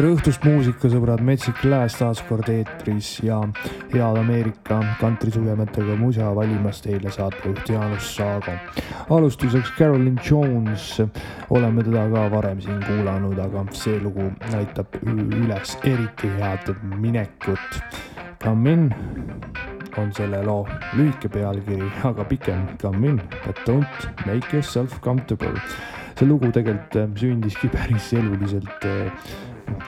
tere õhtust, muusikasõbrad, Metsik Lääs taas kord eetris ja head Ameerika kantrisugemetega musa valimas teile saatejuht Jaanus Saago. alustuseks Carolyn Jones, oleme teda ka varem siin kuulanud, aga see lugu näitab üles eriti head minekut. Come in on selle loo lühike pealkiri, aga pikem Come in, but don't make yourself comfortable. see lugu tegelikult sündiski päris eluliselt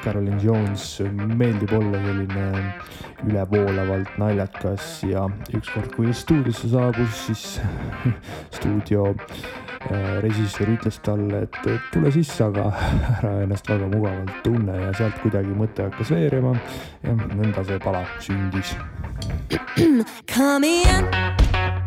Carolyn Jones meeldib olla selline ülevoolavalt naljakas ja ükskord, kui stuudiosse saabus, siis stuudio äh, režissöör ütles talle, et tule sisse, aga ära ennast väga mugavalt tunne ja sealt kuidagi mõte hakkas veerema ja nõnda see pala sündis. Come in,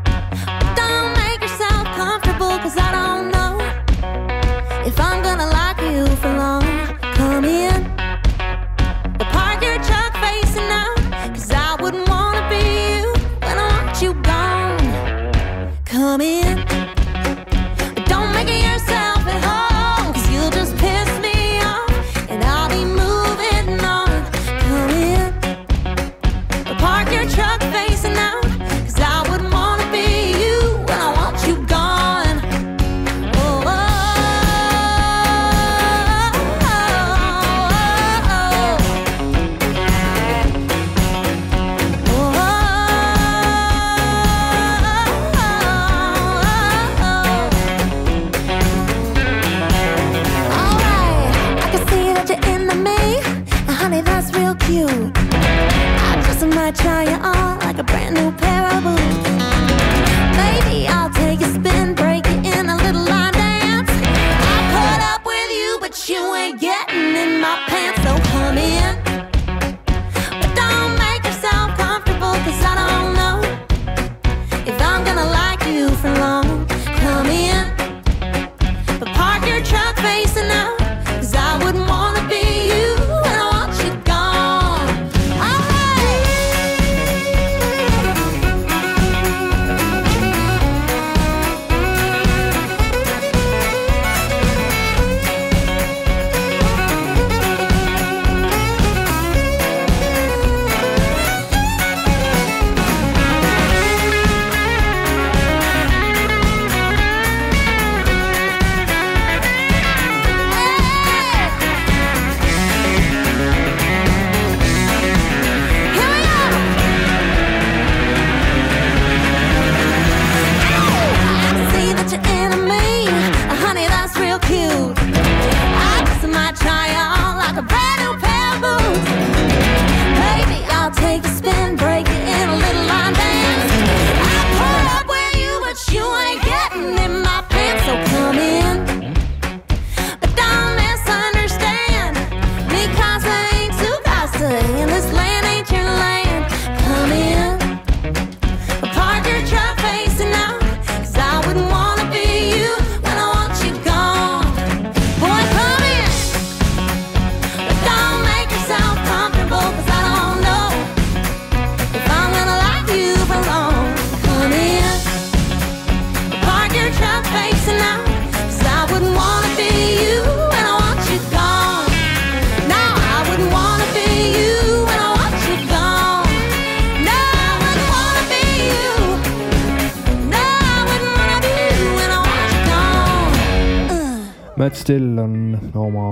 Matt Still on oma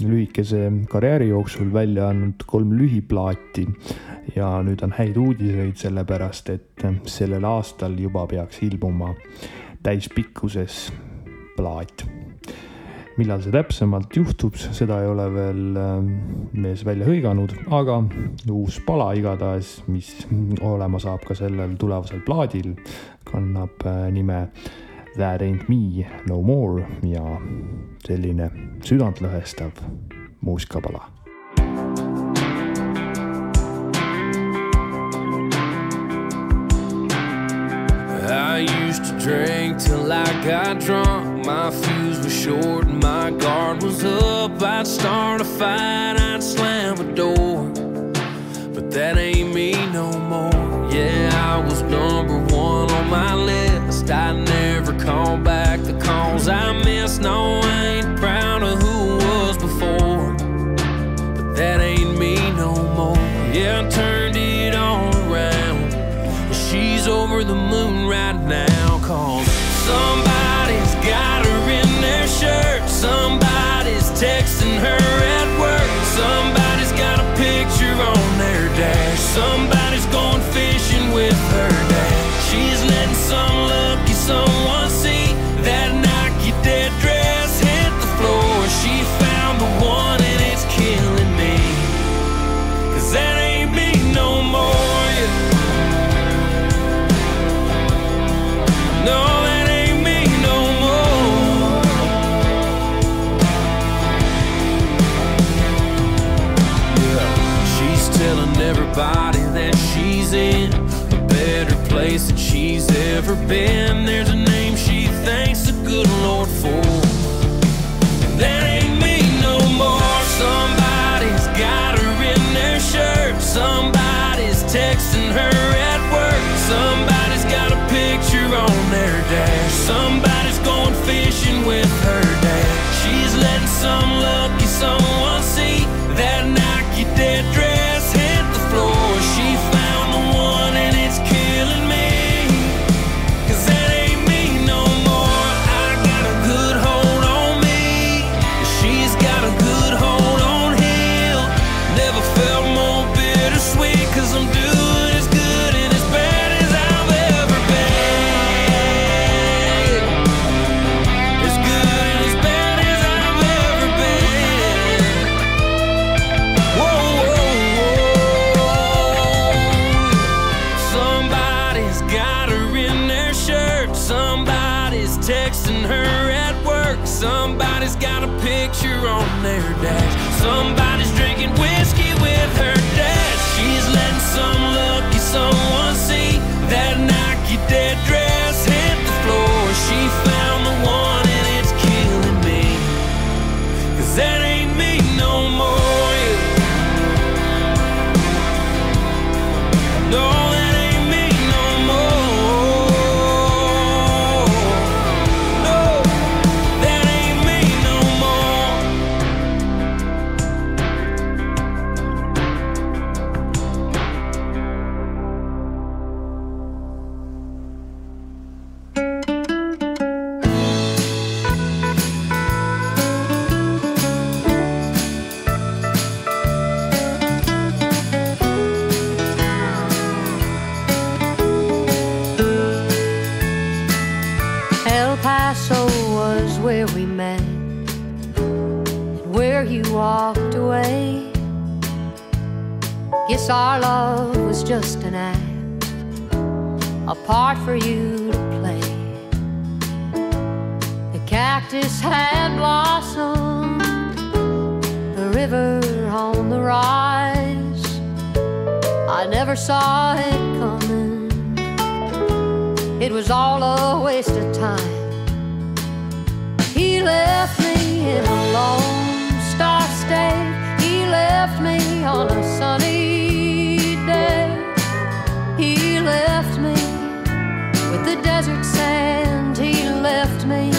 lühikese karjääri jooksul välja andnud kolm lühiplaati ja nüüd on häid uudiseid, sellepärast et sellel aastal juba peaks ilmuma täispikkuses plaat. millal see täpsemalt juhtub, seda ei ole veel äh, mees välja hõiganud, aga uus pala igatahes, mis olema saab ka sellel tulevasel plaadil, kannab äh, nime That ain't me no more ja selline südantlõhestav muusikapala I used to drink till I got drunk. My fuse was short and my guard was up. I'd start a fight, I'd slam a door. But that ain't me no more. Yeah, I was number one on my list. I never call back the calls I missed. No, I ain't proud of who was before. But that ain't me no more. Yeah, I turned it all around. She's over the moon right now. Cause somebody's got her in their shirt. Somebody's texting her ever been. There's a name she thanks the good Lord for. And that ain't me no more. Somebody's got her in their shirt. Somebody's texting her at work. Somebody's got a picture on their dash. Somebody's going fishing with her dad. She's letting some lucky Guess our love was just an act, a part for you to play. The cactus had blossomed, the river on the rise. I never saw it coming. It was all a waste of time. He left me in a lone star state. Left me on a sunny day. He left me with the desert sand. He left me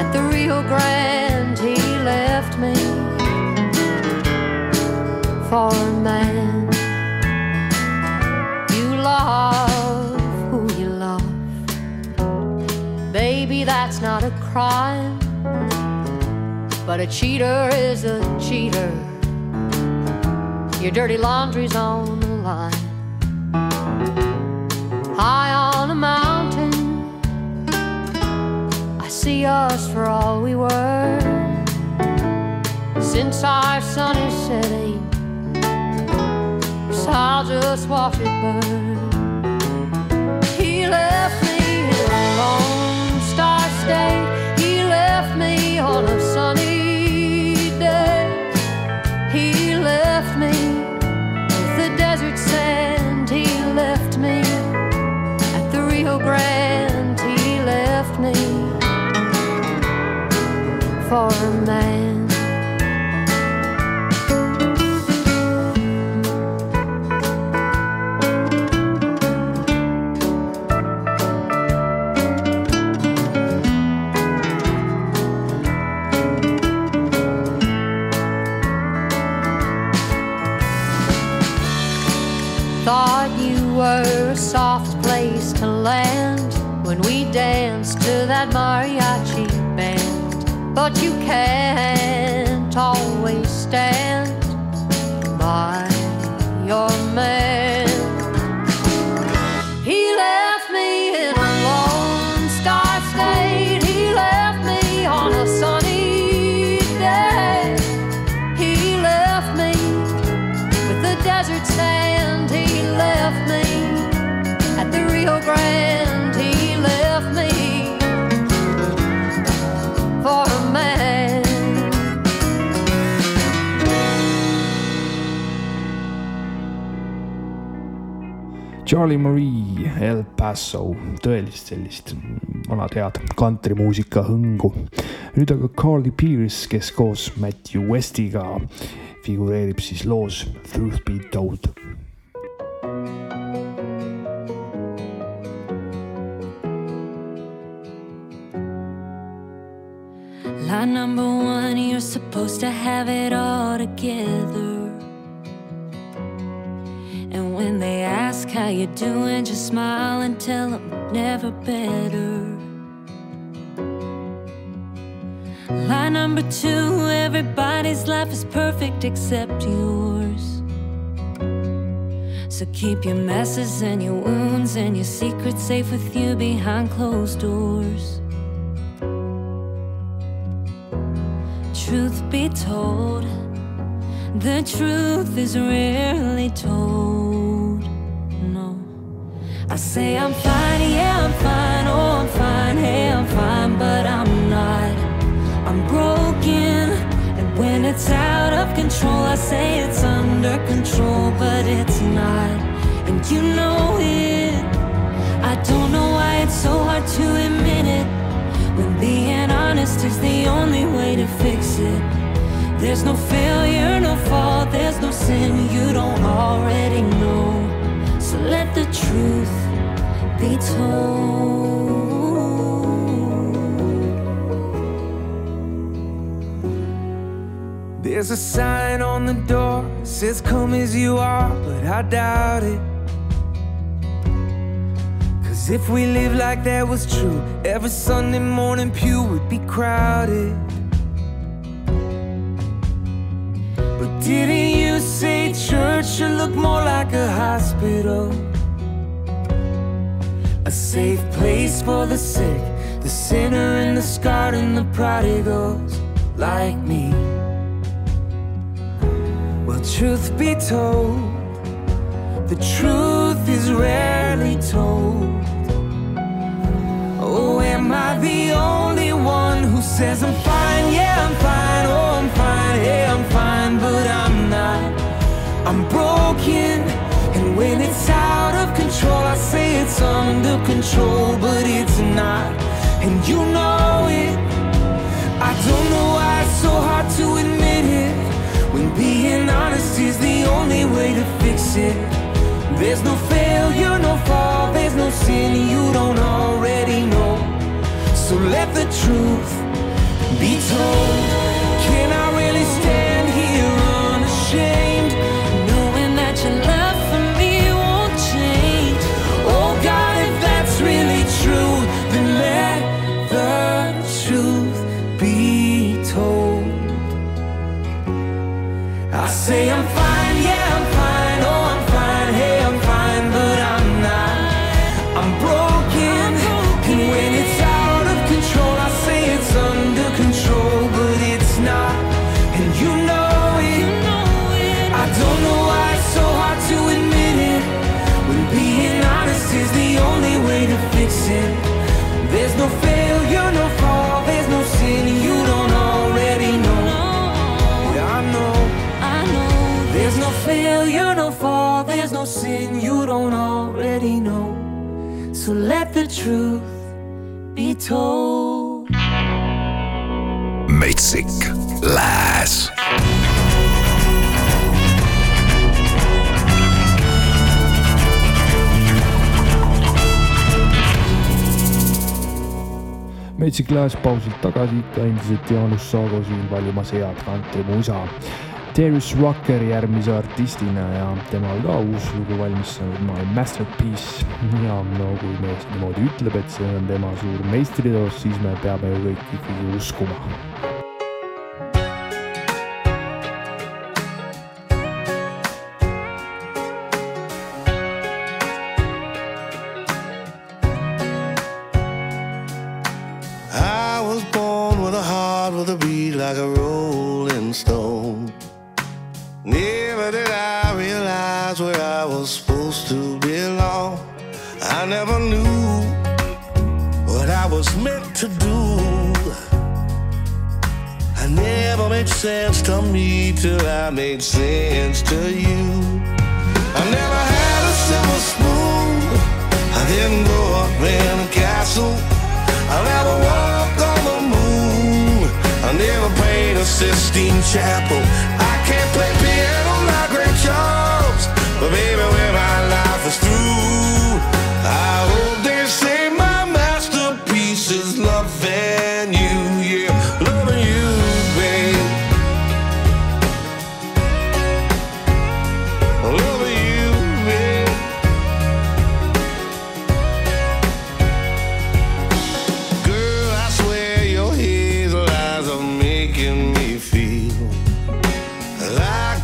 at the Rio Grande. He left me for a man. You love who you love. Baby, that's not a crime. But a cheater is a cheater. Your dirty laundry's on the line. High on a mountain, I see us for all we were. Since our sun is setting, so I'll just watch it burn. Charlie Marie El Paso, tõelist sellist vanad head kantrimuusika hõngu. nüüd aga Carly Pierce, kes koos Matthew Westiga figureerib siis loos Truth Be Told. Line number one, you're supposed to have it all together. Ask how you doing, just smile and tell them never better. Line number two, everybody's life is perfect except yours. So keep your messes and your wounds and your secrets safe with you behind closed doors. Truth be told, the truth is rarely told. I say I'm fine, yeah, I'm fine, oh, I'm fine, hey, I'm fine, but I'm not. I'm broken, and when it's out of control, I say it's under control, but it's not. And you know it. I don't know why it's so hard to admit it. When being honest is the only way to fix it. There's no failure, no fault, There's a sign on the door says come as you are, but I doubt it. Cause if we live like that was true, every Sunday morning pew would be crowded. But didn't you say church should look more like a hospital? A safe place for the sick, the sinner and the scarred and the prodigals like me. Well, truth be told, the truth is rarely told. Oh, am I the only one who says I'm fine? Yeah, I'm fine. Oh, I'm fine. Hey, I'm fine, but I'm not. I'm broken, when it's out of control, I say it's under control, but it's not. And you know it. I don't know why it's so hard to admit it. When being honest is the only way to fix it. There's no failure, no fault, there's no sin you don't already know. So let the truth be told. Can I really stand truth be told. metsik Lääs Metsik Lääs pausilt tagasi endiselt Jaanus Saago siin valimas head kantrimuusa. Darius Rucker järgmise artistina ja temal ka uus lugu valmis saanud My Masterpiece. ja no kui mees niimoodi ütleb, et see on tema suur meistriteos, siis me peame ju kõik ikkagi uskuma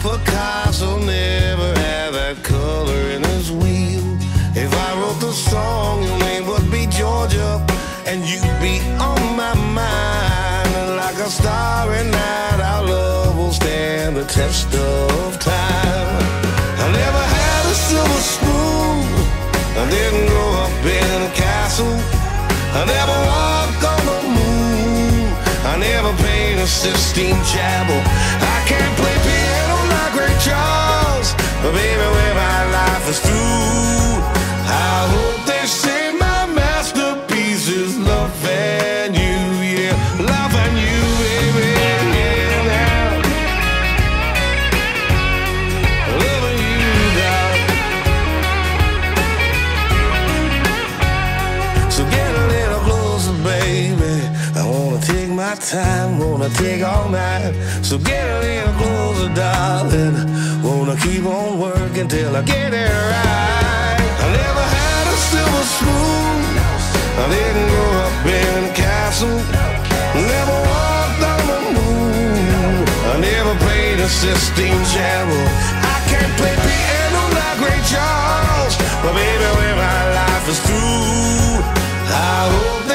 Picasso never had that color in his wheel. If I wrote the song, your name would be Georgia, and you'd be on my mind. Like a starry night, our love will stand the test of time. I never had a silver spoon. I didn't grow up in a castle. I never walked on the moon. I never painted a Sistine Chapel. I can't play Ray Charles. But baby, when my life is through, wanna take all night. So get a little closer, darling. Wanna keep on working till I get it right. I never had a silver spoon. I didn't grow up in a castle. Never walked on the moon. I never played a Sistine Chapel. I can't play piano like Ray Charles. But baby, when my life is through, I hope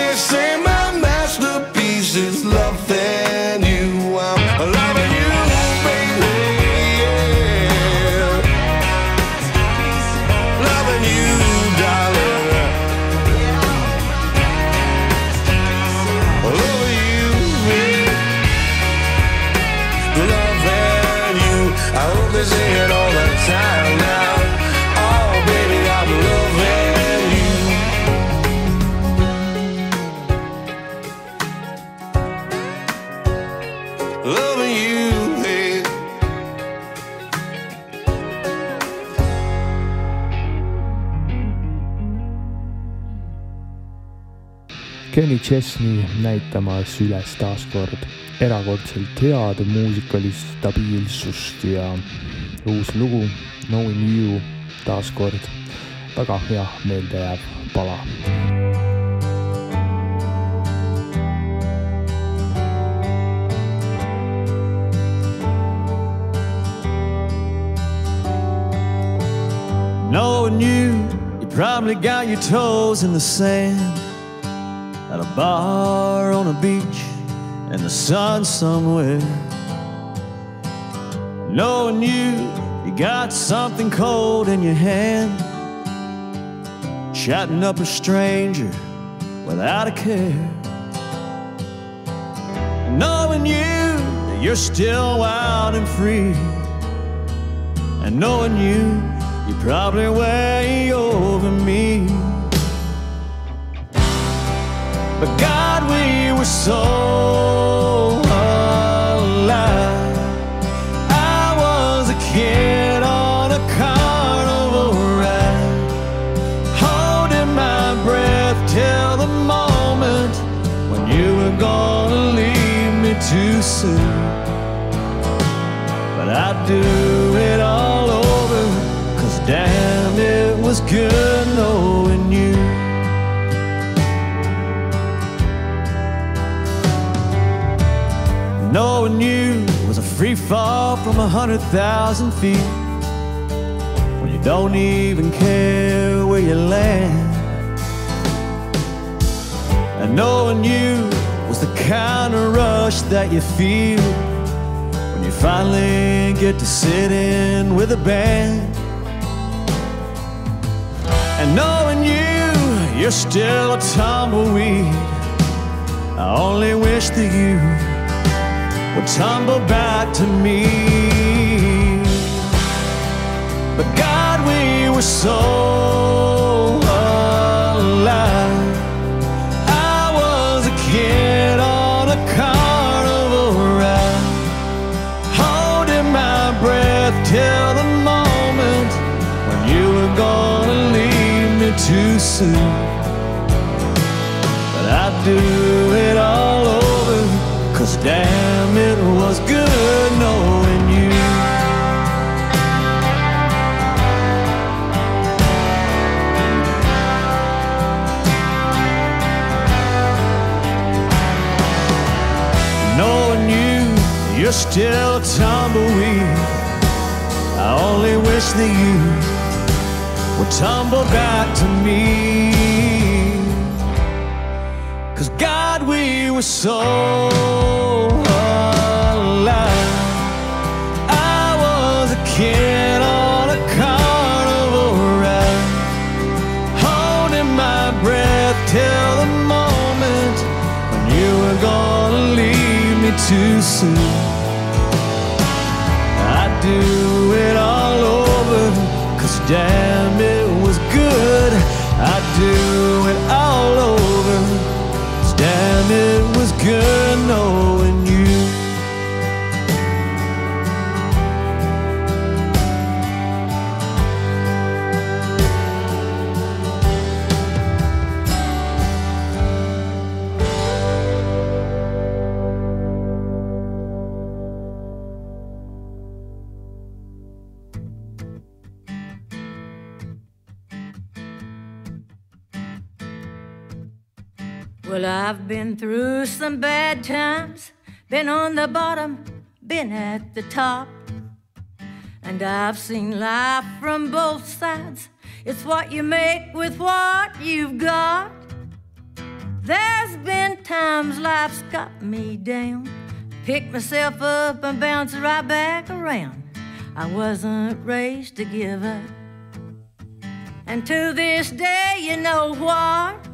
Chesney näitamas üles taaskord. Erakordselt head muusikalist stabiilsust ja uus lugu Knowing You taaskord. Väga hea meeldejääv pala. Knowing you, you probably got your toes in the sand at a bar on a beach in the sun somewhere. Knowing you, you got something cold in your hand, chatting up a stranger without a care. Knowing you, you're still wild and free, and knowing you, you're probably way over me. But God, we were so alive. I was a kid on a carnival ride, holding my breath till the moment when you were gonna leave me too soon. But I'd do it all over, cause damn, it was good. No Knowing you was a free fall from a hundred thousand feet. When you don't even care where you land. And knowing you was the kind of rush that you feel when you finally get to sit in with a band. And knowing you, you're still a tumbleweed. I only wish that you would tumble back to me. But God, we were so alive. I was a kid on a carnival ride, holding my breath till the moment when you were gonna leave me too soon. Still a tumbleweed. I only wish that you would tumble back to me. Cause God, we were so alive. I was a kid on a carnival ride, holding my breath till the moment when you were gonna leave me too soon. Cause through some bad times, been on the bottom, been at the top. And I've seen life from both sides. It's what you make with what you've got. There's been times life's got me down. Pick myself up and bounce right back around. I wasn't raised to give up. And to this day, you know what?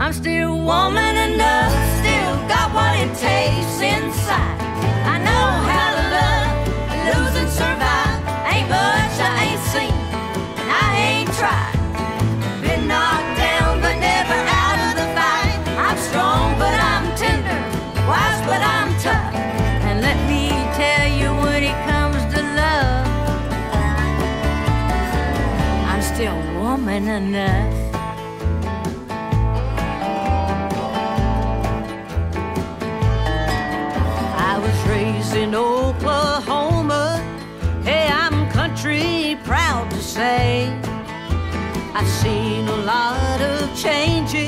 I'm still woman enough, still got what it takes inside. I know how to love, lose and survive. Ain't much I ain't seen, and I ain't tried. Been knocked down, but never out of the fight. I'm strong, but I'm tender, wise, but I'm tough. And let me tell you, when it comes to love, I'm still woman enough. I've seen a lot of changes.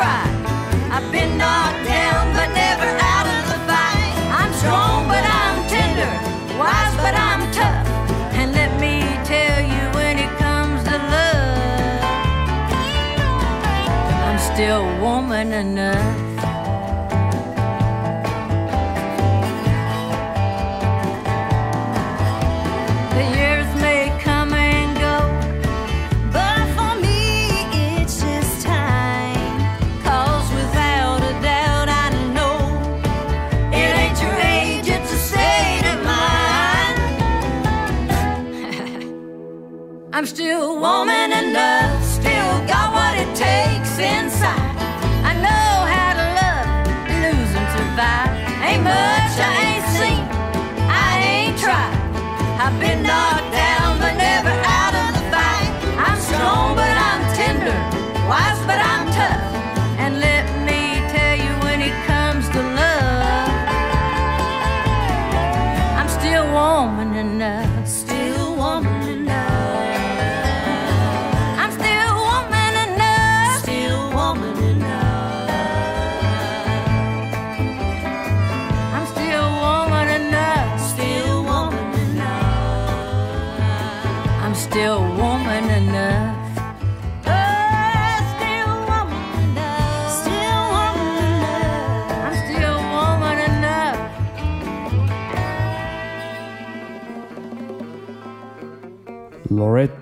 I've been knocked down, but never out of the fight. I'm strong, but I'm tender, wise, but I'm tough. And let me tell you, when it comes to love, I'm still woman enough.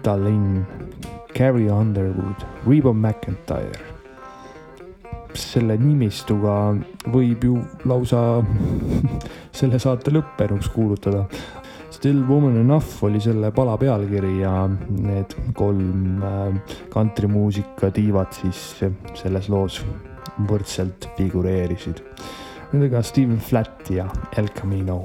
Loretta Lynn, Carrie Underwood, Reba McIntyre. selle nimistuga võib ju lausa selle saate lõppenuks kuulutada. Still Woman Enough oli selle pala pealkiri ja need kolm äh, kantrimuusika tiivad siis selles loos võrdselt figureerisid. Nendega Steven Flat ja El Camino.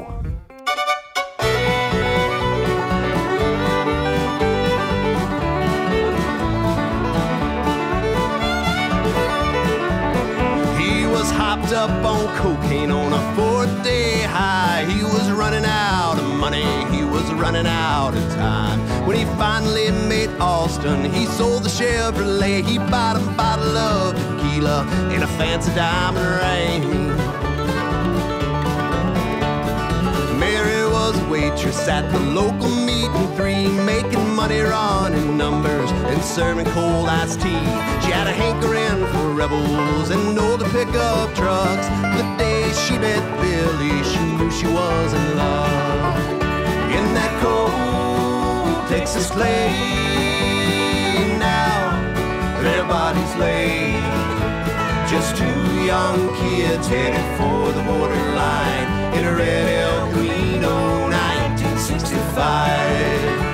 Up on cocaine on a fourth day high. He was running out of money, he was running out of time. When he finally made Austin, he sold the Chevrolet. He bought a bottle of tequila and a fancy diamond ring. Mary was a waitress at the local meat and three, making money running numbers and serving cold iced tea. She had a hankering for rebels and older pickup trucks. The day she met Billy, she knew she was in love. In that cold Texas clay, now their bodies lay. Just two young kids headed for the borderline in a red El Camino 1965.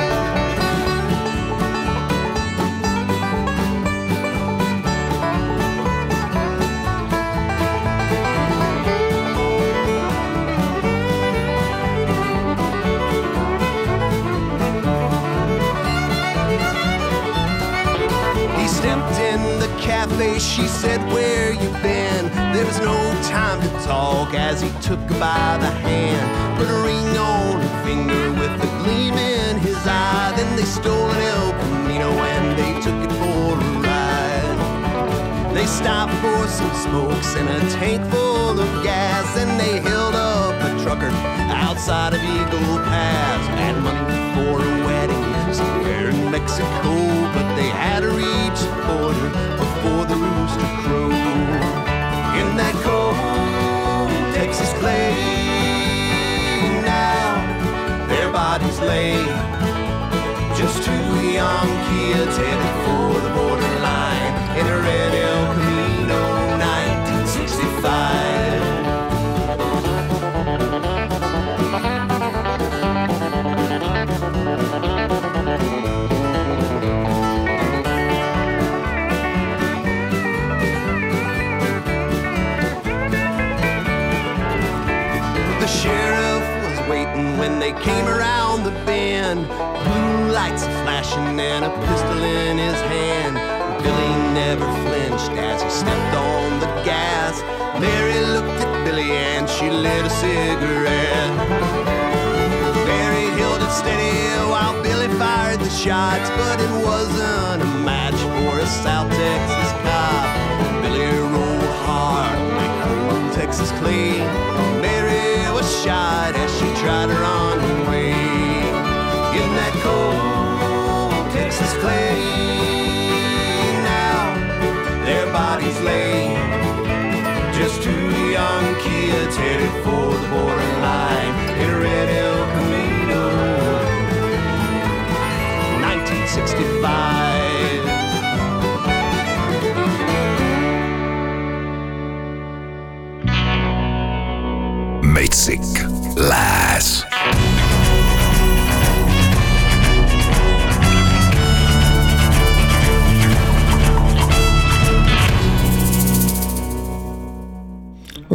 She said, Where you been? There was no time to talk as he took her by the hand. Put a ring on her finger with a gleam in his eye. Then they stole an El Camino and they took it for a ride. They stopped for some smokes and a tank full of gas. And they held up a trucker outside of Eagle Pass. Had money for a wedding somewhere in Mexico, but they had to reach the border before the rooster crowed. In that cold Texas clay, now their bodies lay. Just two young kids headed for came around the bend. Blue lights flashing and a pistol in his hand. Billy never flinched as he stepped on the gas. Mary looked at Billy and she lit a cigarette. Mary held it steady while Billy fired the shots, but it for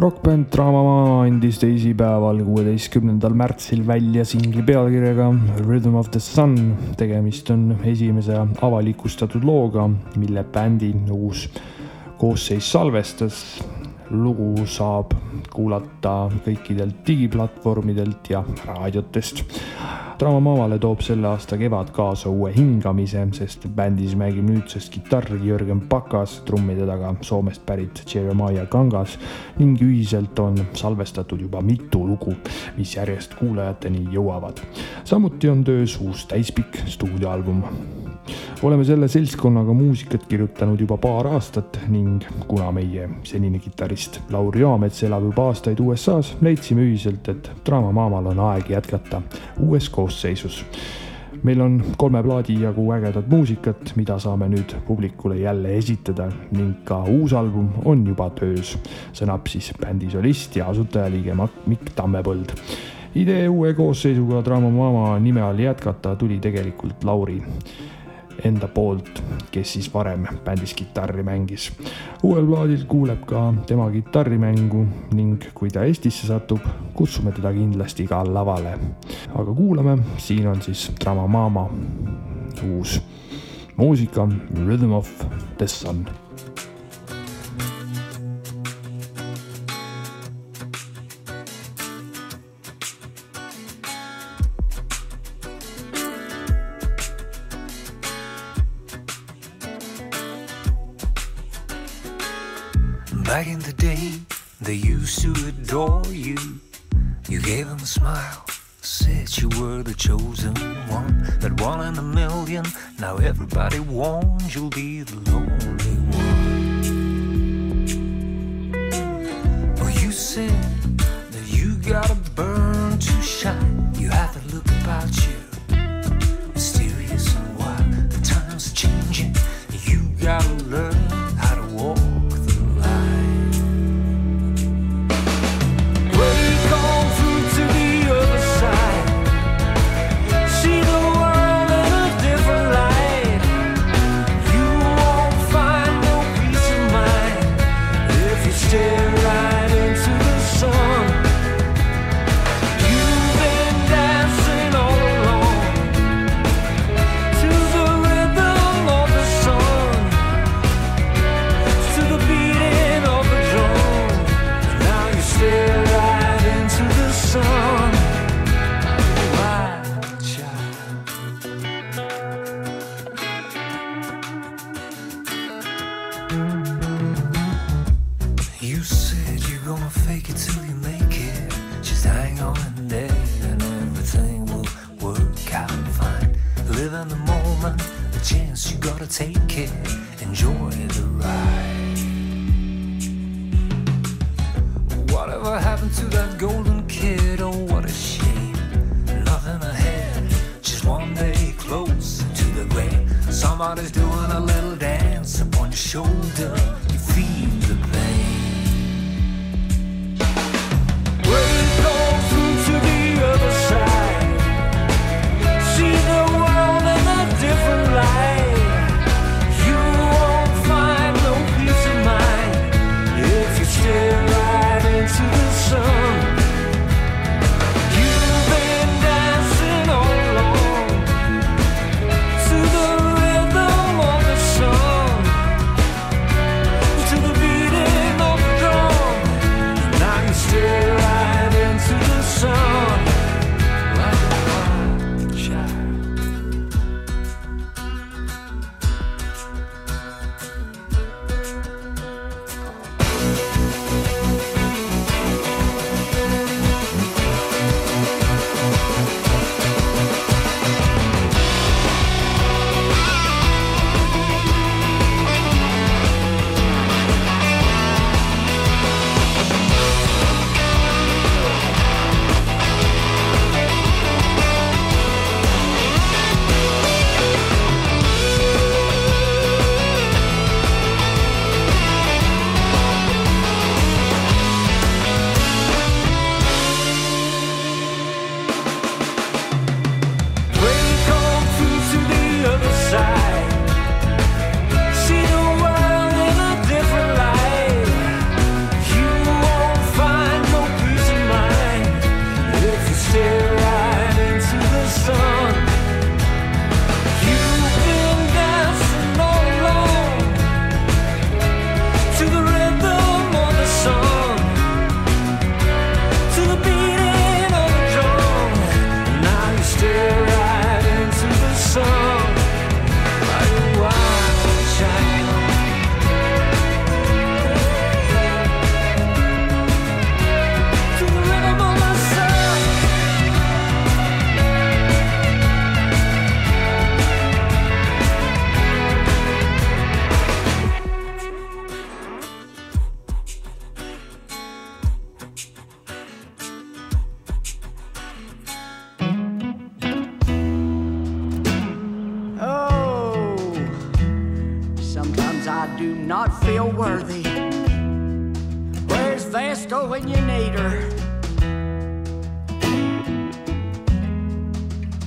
rokkbänd Draama andis teisipäeval, kuueteistkümnendal märtsil välja singli pealkirjaga Rhythm of the Sun. tegemist on esimese avalikustatud looga, mille bändi uus koosseis salvestas. Lugu saab kuulata kõikidelt digiplatvormidelt ja raadiotest Draamamavale toob selle aasta kevad kaasa uue hingamise, sest bändis mängib nüüdsest kitarri Jörgen Pakas, trummide taga Soomest pärit Jeremiah Kangas ning ühiselt on salvestatud juba mitu lugu, mis järjest kuulajateni jõuavad. samuti on töös uus täispikk stuudioalbum oleme selle seltskonnaga muusikat kirjutanud juba paar aastat ning kuna meie senine kitarrist Lauri Joamets elab juba aastaid USA-s, leidsime ühiselt, et Draama Maamal on aeg jätkata uues koosseisus meil on kolme plaadi jagu ägedat muusikat, mida saame nüüd publikule jälle esitada ning ka uus album on juba töös, sõnab siis bändi solist ja asutajaliige Mikk Tammepõld. idee uue koosseisuga Draama Mama nime all jätkata tuli tegelikult Lauri enda poolt, kes siis varem bändis kitarri mängis. uuel plaadil kuuleb ka tema kitarrimängu ning kui ta Eestisse satub, kutsume teda kindlasti ka lavale. aga kuulame, siin on siis Drama Mama uus muusika Rhythm of the Sun gave him a smile, said you were the chosen one, that one in a million. Now everybody warns you'll be the lonely one. Oh, you said that you gotta burn to shine. You have to look about you, mysterious to that golden kid? Oh, what a shame. Nothing ahead, just one day close to the grave. Somebody's doing a little dance upon your shoulder.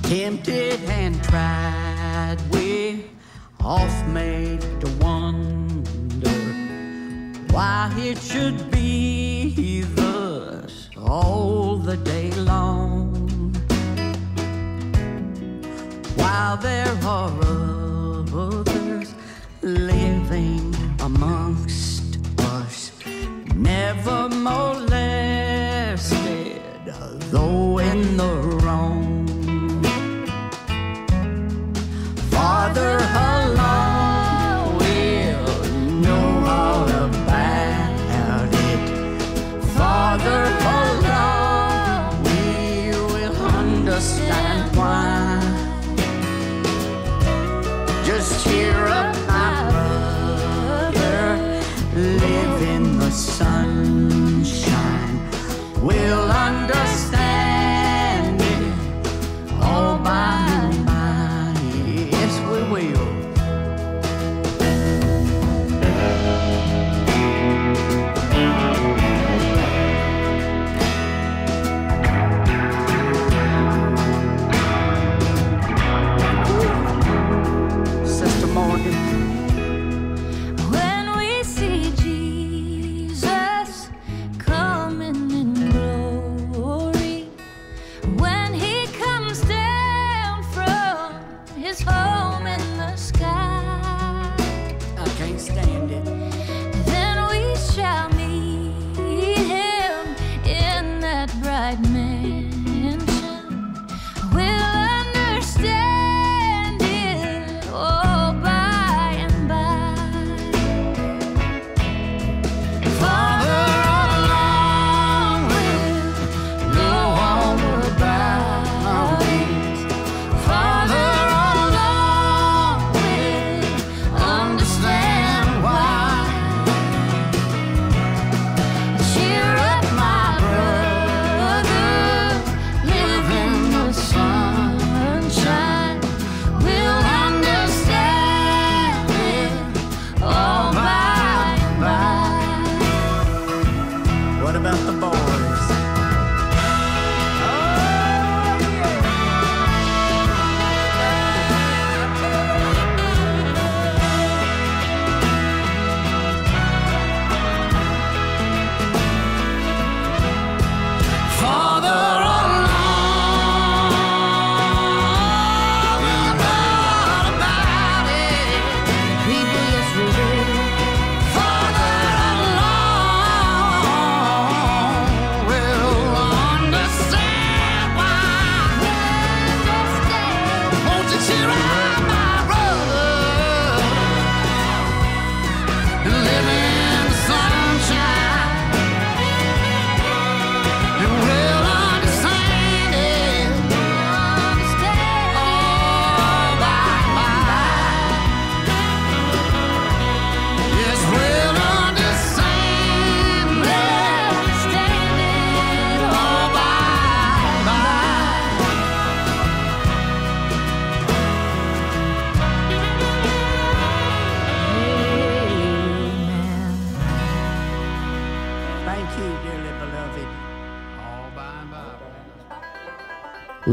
tempted and tried, we all oft made to wonder why it should be thus all the day long. While there are others living amongst us, never molested, though in the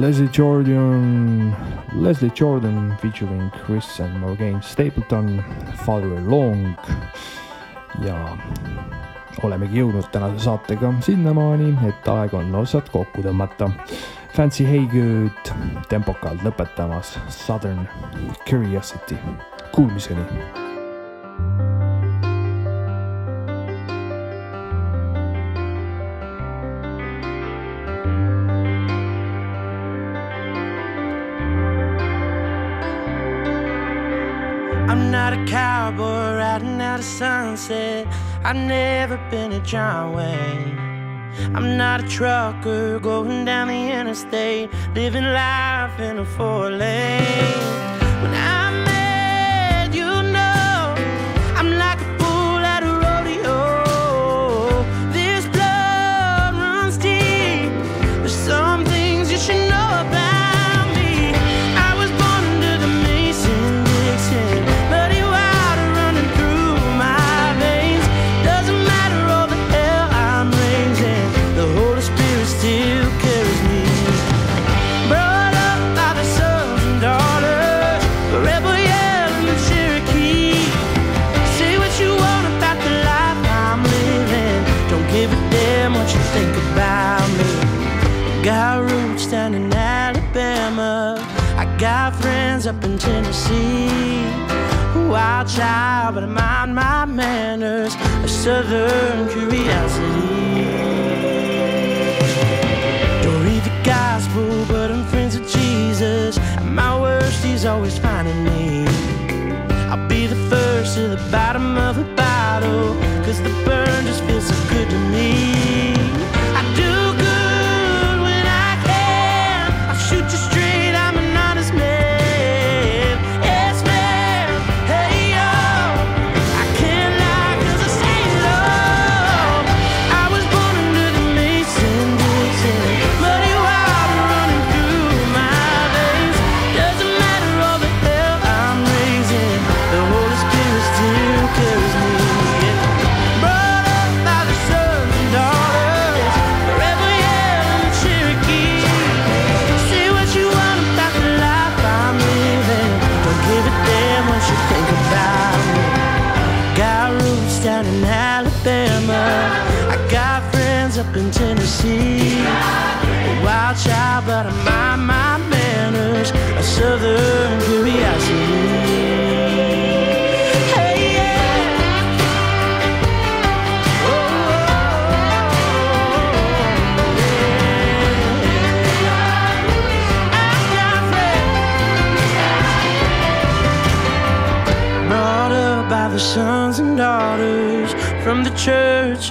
Leslie Jordan, Leslie Jordan featuring Chris and Morgan Stapleton, Father Long ja olemegi jõudnud tänase saatega sinnamaani, et aeg on otsad kokku tõmmata. Fancy Haygood tempokalt lõpetamas Southern Curiosity, kuulmiseni! I'm not a cowboy riding out a sunset. I've never been a John Wayne. I'm not a trucker going down the interstate, living life in a four lane. When I Tennessee. Wild child, but I mind my manners. A southern curiosity. Don't read the gospel, but I'm friends with Jesus. At my worst, he's always finding me. I'll be the first to the bottom of the bottle. Cause the burn just feels so good to me.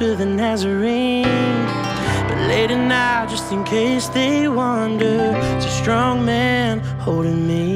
Of the Nazarene. But late at night, just in case they wonder, it's a strong man holding me.